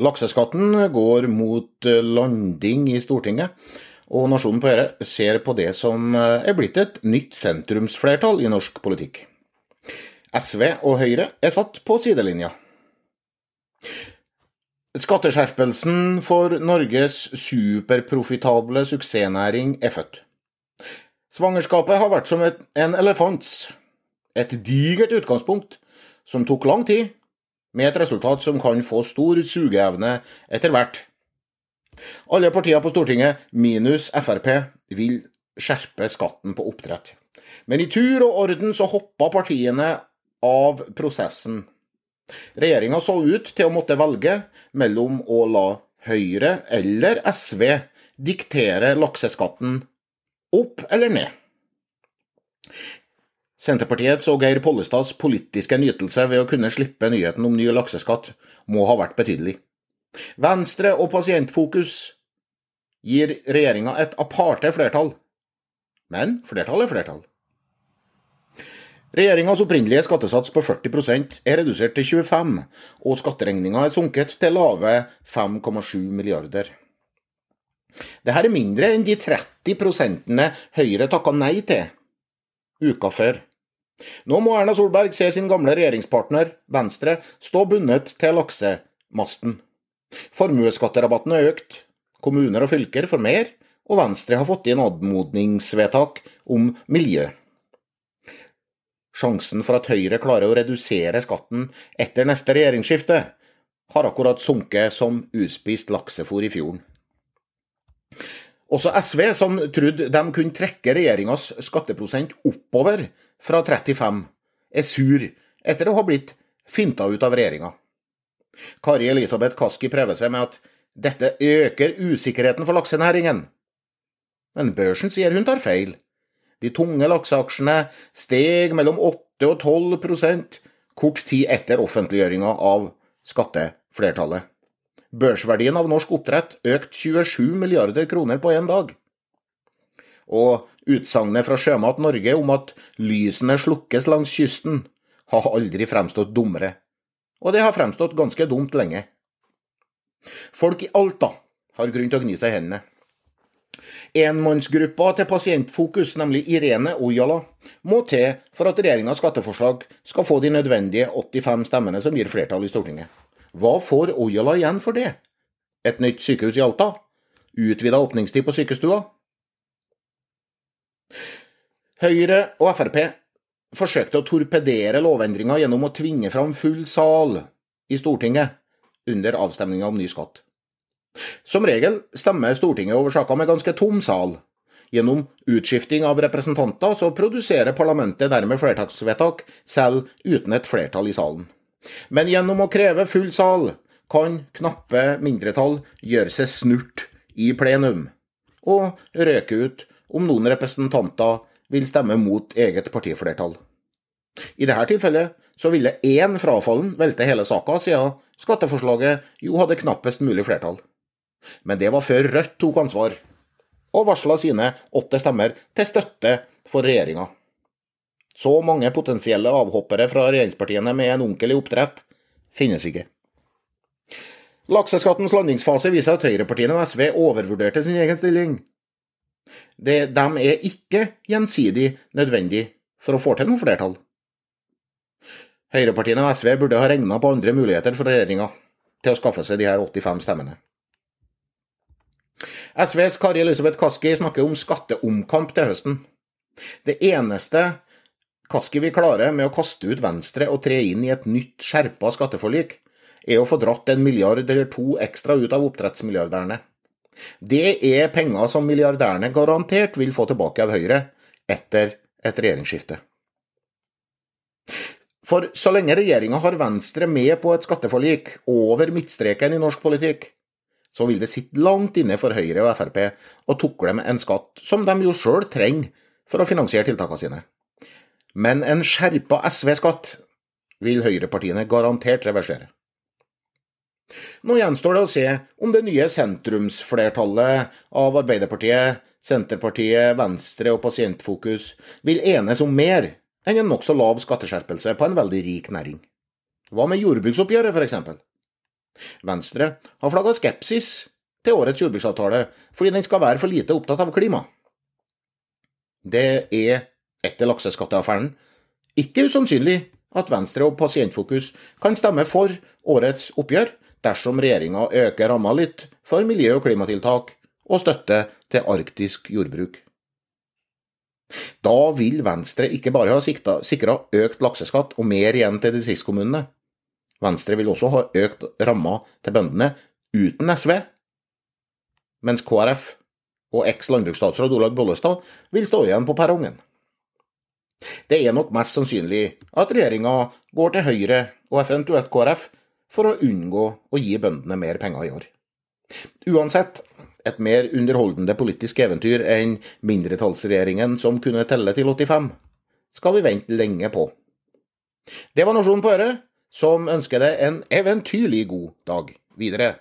Lakseskatten går mot eh, landing i Stortinget, og Nasjonen på Øre ser på det som eh, er blitt et nytt sentrumsflertall i norsk politikk. SV og Høyre er satt på sidelinja. Skatteskjerpelsen for Norges superprofitable suksessnæring er født. Svangerskapet har vært som en elefants. Et digert utgangspunkt som tok lang tid, med et resultat som kan få stor sugeevne etter hvert. Alle partier på Stortinget, minus Frp, vil skjerpe skatten på oppdrett. Men i tur og orden så hoppa partiene av prosessen. Regjeringa så ut til å måtte velge mellom å la Høyre eller SV diktere lakseskatten opp eller ned. Senterpartiets og Geir Pollestads politiske nytelse ved å kunne slippe nyheten om ny lakseskatt må ha vært betydelig. Venstre og Pasientfokus gir regjeringa et aparte flertall, men flertall er flertall. Regjeringas opprinnelige skattesats på 40% er redusert til 25 og skatteregninga er sunket til lave 5,7 milliarder. Dette er mindre enn de 30 prosentene Høyre takka nei til uka før. Nå må Erna Solberg se sin gamle regjeringspartner, Venstre, stå bundet til laksemasten. Formuesskatterabatten er økt, kommuner og fylker får mer, og Venstre har fått inn anmodningsvedtak om miljø. Sjansen for at Høyre klarer å redusere skatten etter neste regjeringsskifte, har akkurat sunket som uspist laksefôr i fjorden. Også SV, som trodde de kunne trekke regjeringas skatteprosent oppover fra 35, er sur etter å ha blitt finta ut av regjeringa. Kari Elisabeth Kaski prøver seg med at dette øker usikkerheten for laksenæringen. Men børsen sier hun tar feil. De tunge lakseaksjene steg mellom 8 og 12% kort tid etter offentliggjøringa av skatteflertallet. Børsverdien av norsk oppdrett økt 27 milliarder kroner på én dag. Og utsagnet fra Sjømat Norge om at lysene slukkes langs kysten, har aldri fremstått dummere. Og det har fremstått ganske dumt lenge. Folk i Alta har grunn til å gni seg i hendene. Enmannsgruppa til Pasientfokus, nemlig Irene Ojala, må til for at regjeringas skatteforslag skal få de nødvendige 85 stemmene som gir flertall i Stortinget. Hva får Ojala igjen for det? Et nytt sykehus i Alta? Utvida åpningstid på sykestua? Høyre og Frp forsøkte å torpedere lovendringa gjennom å tvinge fram full sal i Stortinget under avstemninga om ny skatt. Som regel stemmer Stortinget over saker med ganske tom sal. Gjennom utskifting av representanter så produserer parlamentet dermed flertallsvedtak, selv uten et flertall i salen. Men gjennom å kreve full sal kan knappe mindretall gjøre seg snurt i plenum, og røke ut om noen representanter vil stemme mot eget partiflertall. I dette tilfellet så ville én frafallen velte hele saka, siden skatteforslaget jo hadde knappest mulig flertall. Men det var før Rødt tok ansvar, og varsla sine åtte stemmer til støtte for regjeringa. Så mange potensielle avhoppere fra regjeringspartiene med en onkel i oppdrett finnes ikke. Lakseskattens landingsfase viser at høyrepartiene og SV overvurderte sin egen stilling. Det, de er ikke gjensidig nødvendig for å få til noe flertall. Høyrepartiene og SV burde ha regna på andre muligheter for regjeringa til å skaffe seg de her 85 stemmene. SVs Kari Elisabeth Kaski snakker om skatteomkamp til høsten. Det eneste Kaski vi klare med å kaste ut Venstre og tre inn i et nytt skjerpa skatteforlik, er å få dratt en milliard eller to ekstra ut av oppdrettsmilliardærene. Det er penger som milliardærene garantert vil få tilbake av Høyre etter et regjeringsskifte. For så lenge regjeringa har Venstre med på et skatteforlik over midtstreken i norsk politikk, så vil det sitte langt inne for Høyre og Frp å tukle med en skatt som de jo sjøl trenger for å finansiere tiltakene sine. Men en skjerpa SV-skatt vil høyrepartiene garantert reversere. Nå gjenstår det å se om det nye sentrumsflertallet av Arbeiderpartiet, Senterpartiet, Venstre og Pasientfokus vil enes om mer enn en nokså lav skatteskjerpelse på en veldig rik næring. Hva med jordbruksoppgjøret, f.eks.? Venstre har flagga skepsis til årets jordbruksavtale fordi den skal være for lite opptatt av klima. Det er, etter lakseskatteaffæren, ikke usannsynlig at Venstre og Pasientfokus kan stemme for årets oppgjør dersom regjeringa øker ramma litt for miljø- og klimatiltak og støtte til arktisk jordbruk. Da vil Venstre ikke bare ha sikra økt lakseskatt og mer igjen til distriktskommunene. Venstre vil også ha økt ramma til bøndene uten SV, mens KrF og eks-landbruksstatsråd Olaug Bollestad vil stå igjen på perrongen. Det er nok mest sannsynlig at regjeringa går til Høyre og eventuelt KrF for å unngå å gi bøndene mer penger i år. Uansett, et mer underholdende politisk eventyr enn mindretallsregjeringen som kunne telle til 85, skal vi vente lenge på. Det var Nasjonen på øret, som ønsker deg en eventyrlig god dag videre.